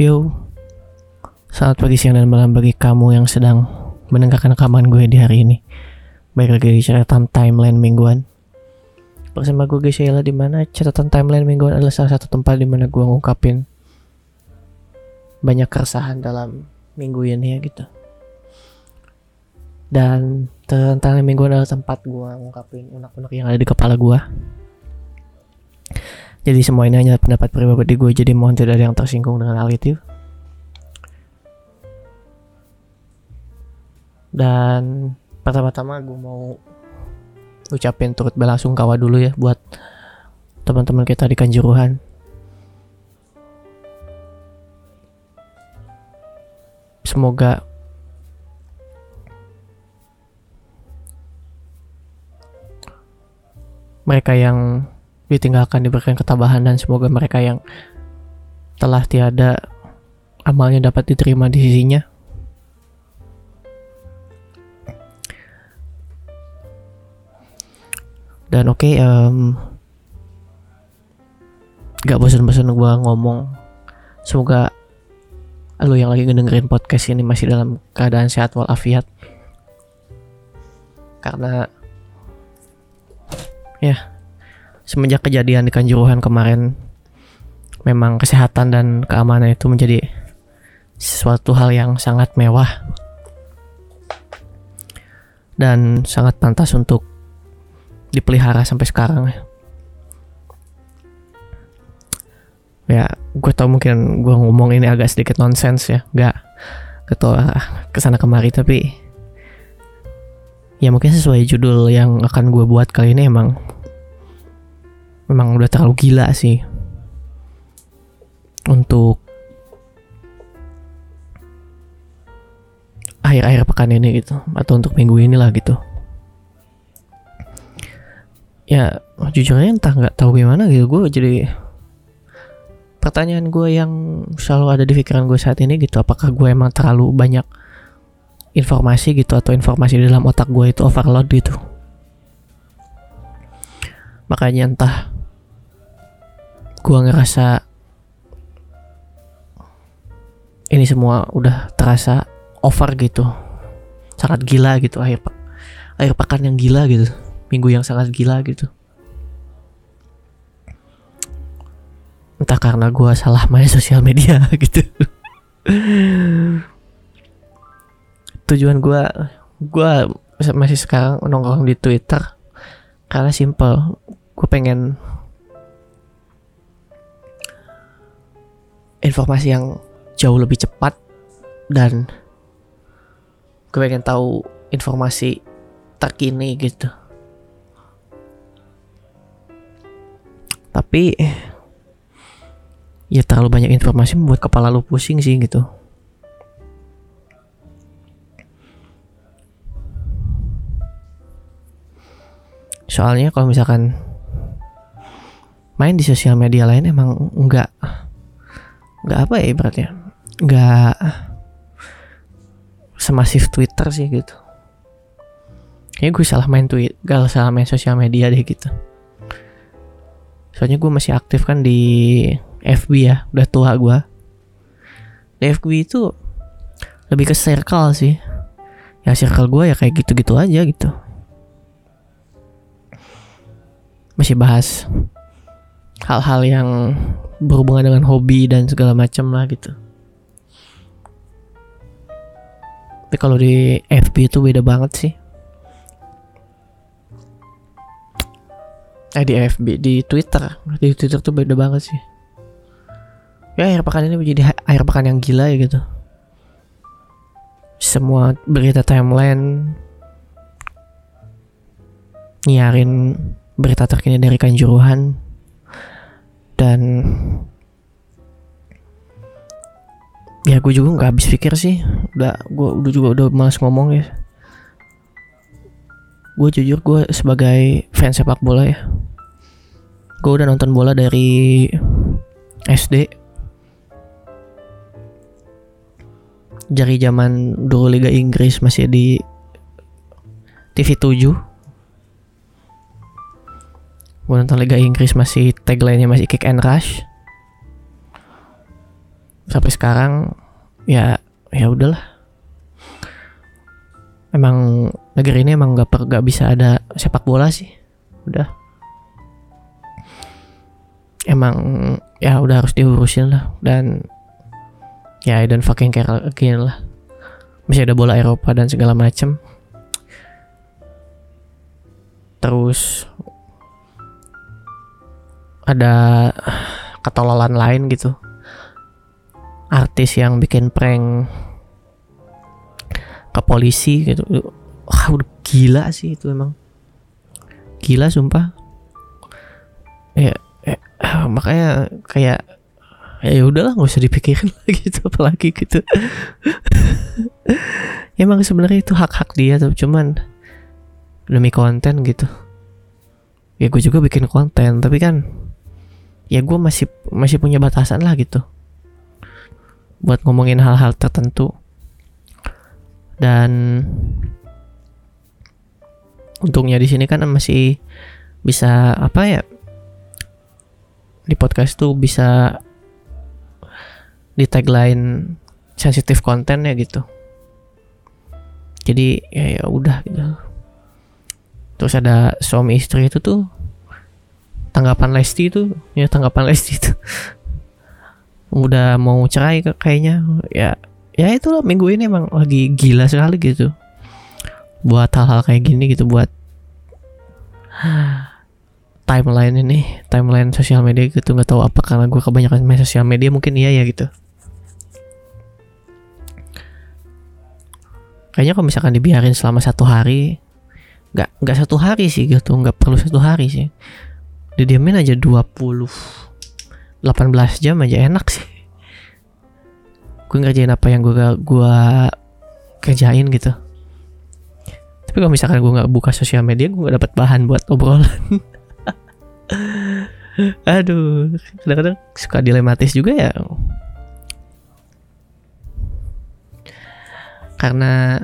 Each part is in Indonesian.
Yo, selamat pagi, siang, dan malam bagi kamu yang sedang mendengarkan rekaman gue di hari ini. Baik lagi di catatan timeline mingguan. Bersama gue guys Sheila di mana catatan timeline mingguan adalah salah satu tempat di mana gue ngungkapin banyak keresahan dalam minggu ini ya gitu. Dan catatan mingguan adalah tempat gue ngungkapin unek-unek yang ada di kepala gue. Jadi semua ini hanya pendapat pribadi gue Jadi mohon tidak ada yang tersinggung dengan hal itu Dan pertama-tama gue mau ucapin turut belasungkawa dulu ya buat teman-teman kita di Kanjuruhan. Semoga mereka yang ditinggalkan diberikan ketabahan dan semoga mereka yang telah tiada amalnya dapat diterima di sisinya. Dan oke, okay, um, gak bosan-bosan gue ngomong. Semoga lo yang lagi ngedengerin podcast ini masih dalam keadaan sehat walafiat. Karena ya semenjak kejadian di Kanjuruhan kemarin memang kesehatan dan keamanan itu menjadi sesuatu hal yang sangat mewah dan sangat pantas untuk dipelihara sampai sekarang. Ya gue tau mungkin gue ngomong ini agak sedikit nonsens ya nggak ketua ke sana kemari tapi ya mungkin sesuai judul yang akan gue buat kali ini emang memang udah terlalu gila sih. Untuk akhir-akhir pekan ini gitu. Atau untuk minggu ini lah gitu. Ya jujurnya entah nggak tahu gimana gitu. Gue jadi pertanyaan gue yang selalu ada di pikiran gue saat ini gitu. Apakah gue emang terlalu banyak informasi gitu atau informasi di dalam otak gue itu overload gitu? Makanya entah gue ngerasa ini semua udah terasa over gitu. Sangat gila gitu akhir akhir pekan yang gila gitu. Minggu yang sangat gila gitu. Entah karena gue salah main sosial media gitu. Tujuan gue gue masih sekarang nongkrong di Twitter karena simple. Gue pengen informasi yang jauh lebih cepat dan gue pengen tahu informasi terkini gitu. Tapi ya terlalu banyak informasi membuat kepala lu pusing sih gitu. Soalnya kalau misalkan main di sosial media lain emang enggak nggak apa ya ibaratnya. Nggak semasif Twitter sih gitu. Kayaknya gue salah main tweet gak salah main sosial media deh gitu. Soalnya gue masih aktif kan di FB ya udah tua gue. Di FB itu lebih ke circle sih. Ya circle gue ya kayak gitu-gitu aja gitu. Masih bahas hal-hal yang berhubungan dengan hobi dan segala macam lah gitu. Tapi kalau di FB itu beda banget sih. Eh di FB, di Twitter, di Twitter tuh beda banget sih. Ya akhir pekan ini menjadi akhir pekan yang gila ya gitu. Semua berita timeline nyiarin berita terkini dari Kanjuruhan dan ya gue juga nggak habis pikir sih. Udah gue udah juga udah malas ngomong ya. Gue jujur gue sebagai fans sepak bola ya. Gue udah nonton bola dari SD dari zaman dulu Liga Inggris masih di TV 7 gue nonton Liga Inggris masih tagline-nya masih kick and rush. Sampai sekarang ya ya udahlah. Emang negeri ini emang gak, per, gak bisa ada sepak bola sih. Udah. Emang ya udah harus diurusin lah. Dan ya I don't fucking care again lah. Masih ada bola Eropa dan segala macem. Terus ada ketololan lain gitu. Artis yang bikin prank ke polisi gitu. Wah udah gila sih itu emang. Gila sumpah. Ya, ya makanya kayak ya udahlah nggak usah dipikirin lagi itu apalagi gitu. Emang sebenarnya itu hak hak dia tuh cuman demi konten gitu. Ya gue juga bikin konten tapi kan ya gue masih masih punya batasan lah gitu. Buat ngomongin hal-hal tertentu. Dan untungnya di sini kan masih bisa apa ya di podcast tuh bisa di tagline sensitif konten ya gitu. Jadi ya ya udah gitu. Terus ada suami istri itu tuh tanggapan Lesti itu ya tanggapan Lesti itu. Udah mau cerai kayaknya. Ya ya itulah minggu ini emang lagi gila sekali gitu. Buat hal-hal kayak gini gitu buat timeline ini timeline sosial media gitu. Nggak tahu apa karena gue kebanyakan main sosial media mungkin iya ya gitu. Kayaknya kalau misalkan dibiarin selama satu hari nggak nggak satu hari sih gitu nggak perlu satu hari sih didiamin aja 20 18 jam aja enak sih. Gue ngerjain apa yang gue gue kerjain gitu. Tapi kalau misalkan gue nggak buka sosial media gue nggak dapat bahan buat obrolan. Aduh kadang-kadang suka dilematis juga ya. Karena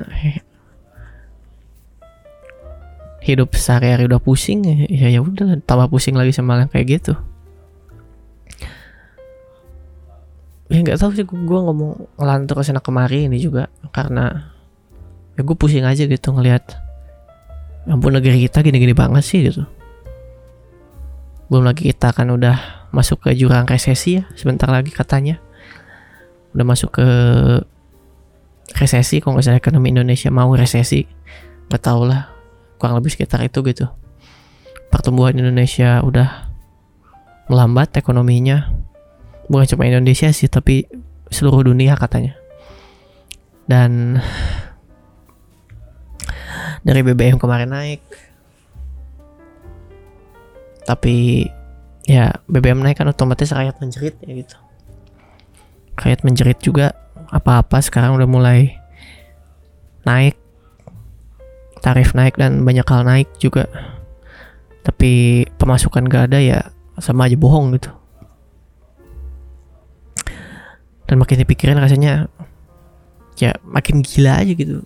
hidup sehari-hari udah pusing ya ya udah tambah pusing lagi sama yang kayak gitu. Ya nggak tahu sih gue ngomong ngelantur ke sana kemari ini juga karena ya gue pusing aja gitu ngelihat ya ampun negeri kita gini-gini banget sih gitu. Belum lagi kita kan udah masuk ke jurang resesi ya sebentar lagi katanya. Udah masuk ke resesi kalau misalnya ekonomi Indonesia mau resesi. Nggak tau lah kurang lebih sekitar itu gitu. Pertumbuhan Indonesia udah melambat ekonominya. Bukan cuma Indonesia sih tapi seluruh dunia katanya. Dan dari BBM kemarin naik. Tapi ya BBM naik kan otomatis rakyat menjerit ya gitu. Rakyat menjerit juga apa-apa sekarang udah mulai naik tarif naik dan banyak hal naik juga. Tapi pemasukan gak ada ya sama aja bohong gitu. Dan makin dipikirin rasanya ya makin gila aja gitu.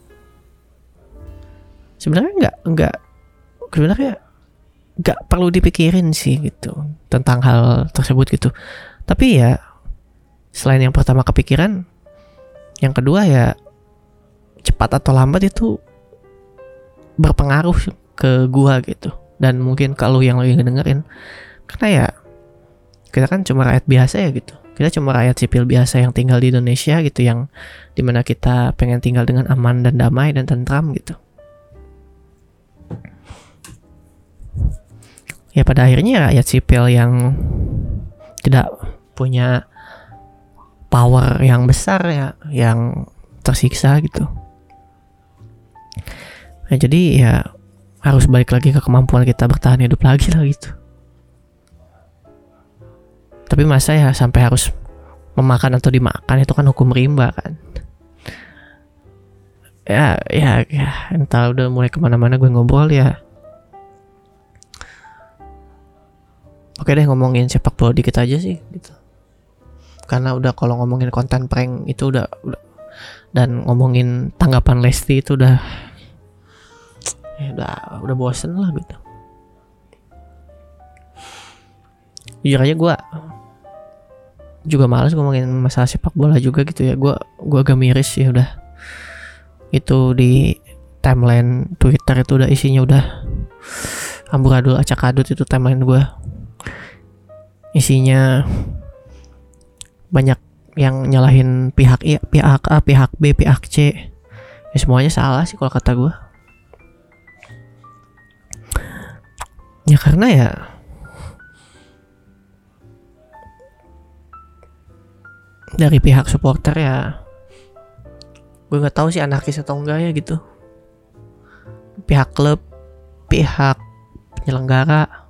Sebenarnya nggak nggak sebenarnya nggak perlu dipikirin sih gitu tentang hal tersebut gitu. Tapi ya selain yang pertama kepikiran yang kedua ya cepat atau lambat itu berpengaruh ke gua gitu. Dan mungkin kalau yang lagi ngedengerin karena ya kita kan cuma rakyat biasa ya gitu. Kita cuma rakyat sipil biasa yang tinggal di Indonesia gitu yang di mana kita pengen tinggal dengan aman dan damai dan tentram gitu. Ya pada akhirnya rakyat sipil yang tidak punya power yang besar ya yang tersiksa gitu ya jadi ya harus balik lagi ke kemampuan kita bertahan hidup lagi lah gitu. Tapi masa ya sampai harus memakan atau dimakan itu kan hukum rimba kan. Ya ya ya. Entah udah mulai ke mana-mana gue ngobrol ya. Oke deh ngomongin sepak bola dikit aja sih gitu. Karena udah kalau ngomongin konten prank itu udah udah. Dan ngomongin tanggapan Lesti itu udah ya udah udah bosen lah gitu jujur aja gue juga males ngomongin masalah sepak bola juga gitu ya gue gue agak miris sih udah itu di timeline Twitter itu udah isinya udah amburadul acak adut itu timeline gue isinya banyak yang nyalahin pihak I, pihak A, pihak B, pihak C. Ya semuanya salah sih kalau kata gue. Ya karena ya dari pihak supporter ya gue nggak tahu sih anarkis atau enggak ya gitu. Pihak klub pihak penyelenggara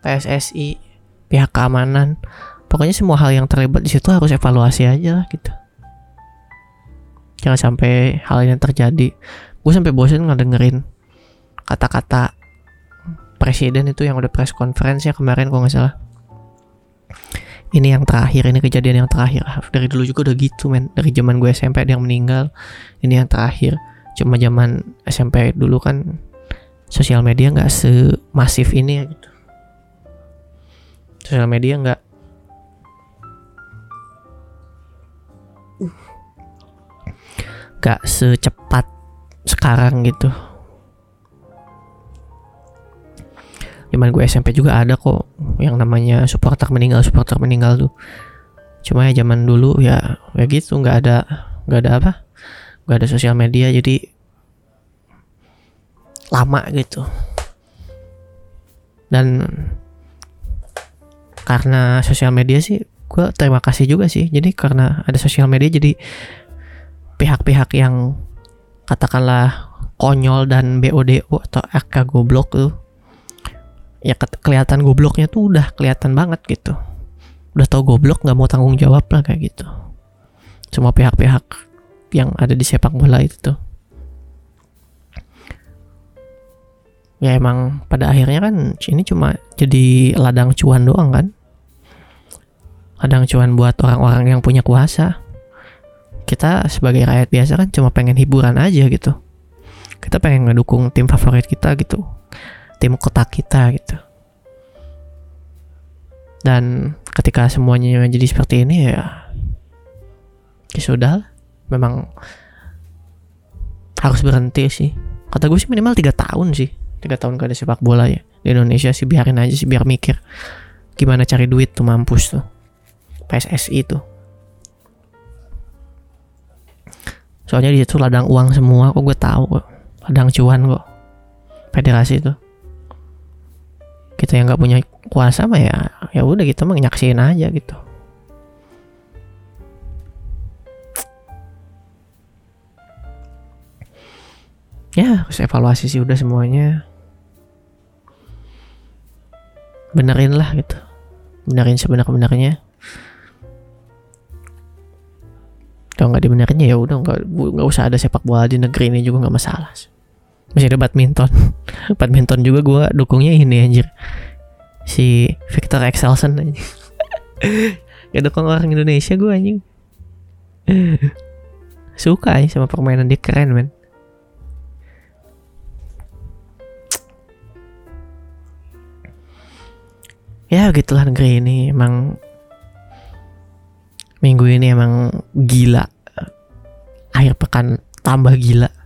PSSI pihak keamanan pokoknya semua hal yang terlibat di situ harus evaluasi aja lah gitu. Jangan sampai hal ini terjadi. Gue sampai bosan ngedengerin kata-kata presiden itu yang udah press conference ya kemarin kalau nggak salah. Ini yang terakhir ini kejadian yang terakhir. Dari dulu juga udah gitu men. Dari zaman gue SMP ada yang meninggal ini yang terakhir. Cuma zaman SMP dulu kan sosial media nggak semasif ini ya gitu. Sosial media nggak gak secepat sekarang gitu Zaman gue SMP juga ada kok yang namanya supporter meninggal supporter meninggal tuh. Cuma ya zaman dulu ya ya gitu nggak ada nggak ada apa nggak ada sosial media jadi lama gitu. Dan karena sosial media sih gue terima kasih juga sih. Jadi karena ada sosial media jadi pihak-pihak yang katakanlah konyol dan BODO atau AK goblok tuh ya ke kelihatan gobloknya tuh udah kelihatan banget gitu. Udah tau goblok nggak mau tanggung jawab lah kayak gitu. Semua pihak-pihak yang ada di sepak bola itu tuh. Ya emang pada akhirnya kan ini cuma jadi ladang cuan doang kan? Ladang cuan buat orang-orang yang punya kuasa. Kita sebagai rakyat biasa kan cuma pengen hiburan aja gitu. Kita pengen ngedukung tim favorit kita gitu tim kota kita gitu. Dan ketika semuanya jadi seperti ini ya ya sudah memang harus berhenti sih. Kata gue sih minimal tiga tahun sih. Tiga tahun gak ada sepak bola ya. Di Indonesia sih biarin aja sih biar mikir gimana cari duit tuh mampus tuh. PSSI tuh. Soalnya di situ ladang uang semua kok gue tahu kok. Ladang cuan kok. Federasi itu kita yang nggak punya kuasa mah ya ya udah kita mah nyaksiin aja gitu. Ya harus evaluasi sih udah semuanya. Benerin lah gitu. Benerin sebenar-benarnya. Kalau nggak dibenerin ya udah nggak nggak usah ada sepak bola di negeri ini juga nggak masalah masih ada badminton. Badminton juga gue dukungnya ini anjir. Si Victor Excelsen aja ya dukung orang Indonesia gue anjing. Suka ya sama permainan. Dia keren men. Ya gitulah negeri ini. Emang minggu ini emang gila. Akhir pekan tambah gila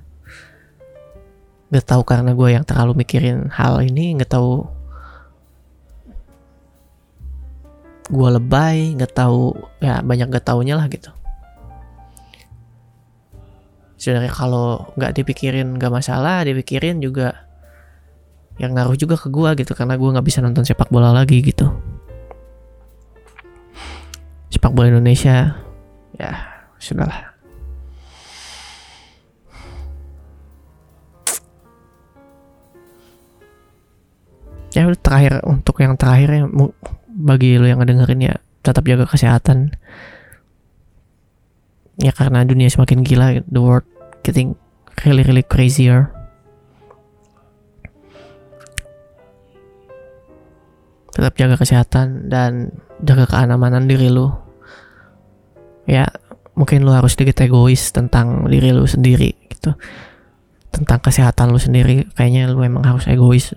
Gak tahu karena gue yang terlalu mikirin hal ini Gak tahu gue lebay Gak tahu ya banyak gak taunya lah gitu. Sebenarnya kalau nggak dipikirin gak masalah dipikirin juga yang ngaruh juga ke gue gitu karena gue nggak bisa nonton sepak bola lagi gitu. Sepak bola Indonesia ya sudahlah ya terakhir untuk yang terakhir ya bagi lo yang ngedengerin ya tetap jaga kesehatan. Ya karena dunia semakin gila the world getting really really crazier. Tetap jaga kesehatan dan jaga keamanan diri lu ya mungkin lu harus sedikit egois tentang diri lu sendiri gitu. Tentang kesehatan lu sendiri kayaknya lu emang harus egois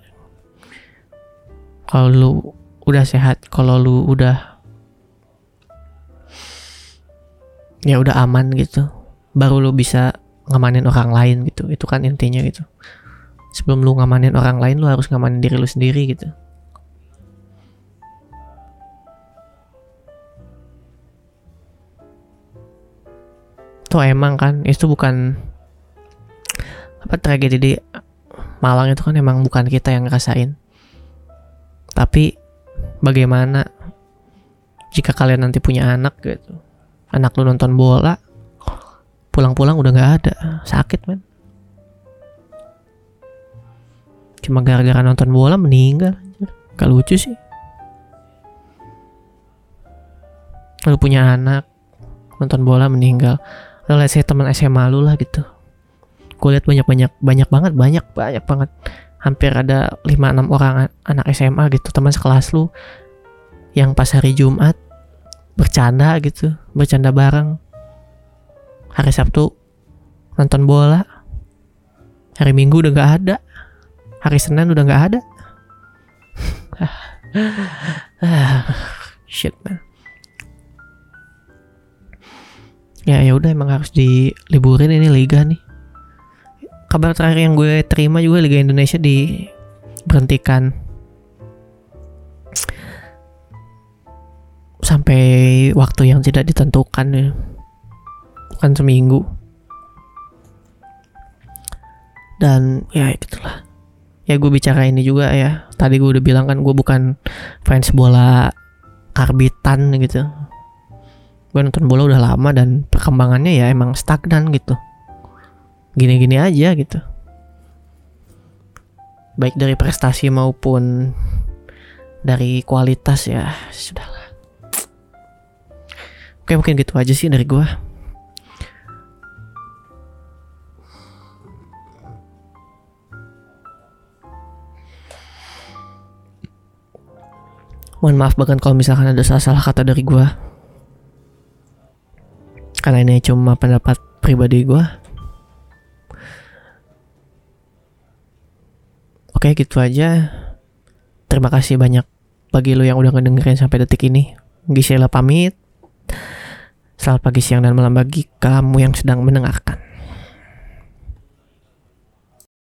kalau lu udah sehat kalau lu udah ya udah aman gitu baru lu bisa ngamanin orang lain gitu. Itu kan intinya gitu. Sebelum lu ngamanin orang lain lu harus ngamanin diri lu sendiri gitu. Tuh emang kan itu bukan apa tragedi di Malang itu kan emang bukan kita yang ngerasain tapi bagaimana jika kalian nanti punya anak gitu? Anak lu nonton bola pulang-pulang udah nggak ada. Sakit men. Cuma gara-gara nonton bola meninggal gak lucu sih. Lu punya anak nonton bola meninggal. Lu lihat teman SMA lu lah gitu. Gue lihat banyak banyak banyak banget banyak banyak banget hampir ada 5-6 orang anak SMA gitu teman sekelas lu yang pas hari Jumat bercanda gitu bercanda bareng. Hari Sabtu nonton bola. Hari Minggu udah gak ada. Hari Senin udah gak ada. Shit man. Ya ya udah emang harus diliburin ini liga nih kabar terakhir yang gue terima juga Liga Indonesia diberhentikan. Sampai waktu yang tidak ditentukan ya. Bukan seminggu. Dan ya gitulah. Ya gue bicara ini juga ya. Tadi gue udah bilang kan gue bukan fans bola karbitan gitu. Gue nonton bola udah lama dan perkembangannya ya emang stagnan gitu gini-gini aja gitu. Baik dari prestasi maupun dari kualitas ya sudahlah. Oke mungkin gitu aja sih dari gue mohon maaf bahkan kalau misalkan ada salah-salah kata dari gue karena ini cuma pendapat pribadi gue Oke gitu aja. Terima kasih banyak bagi lo yang udah ngedengerin sampai detik ini. Gisela pamit. Selamat pagi, siang, dan malam bagi kamu yang sedang mendengarkan.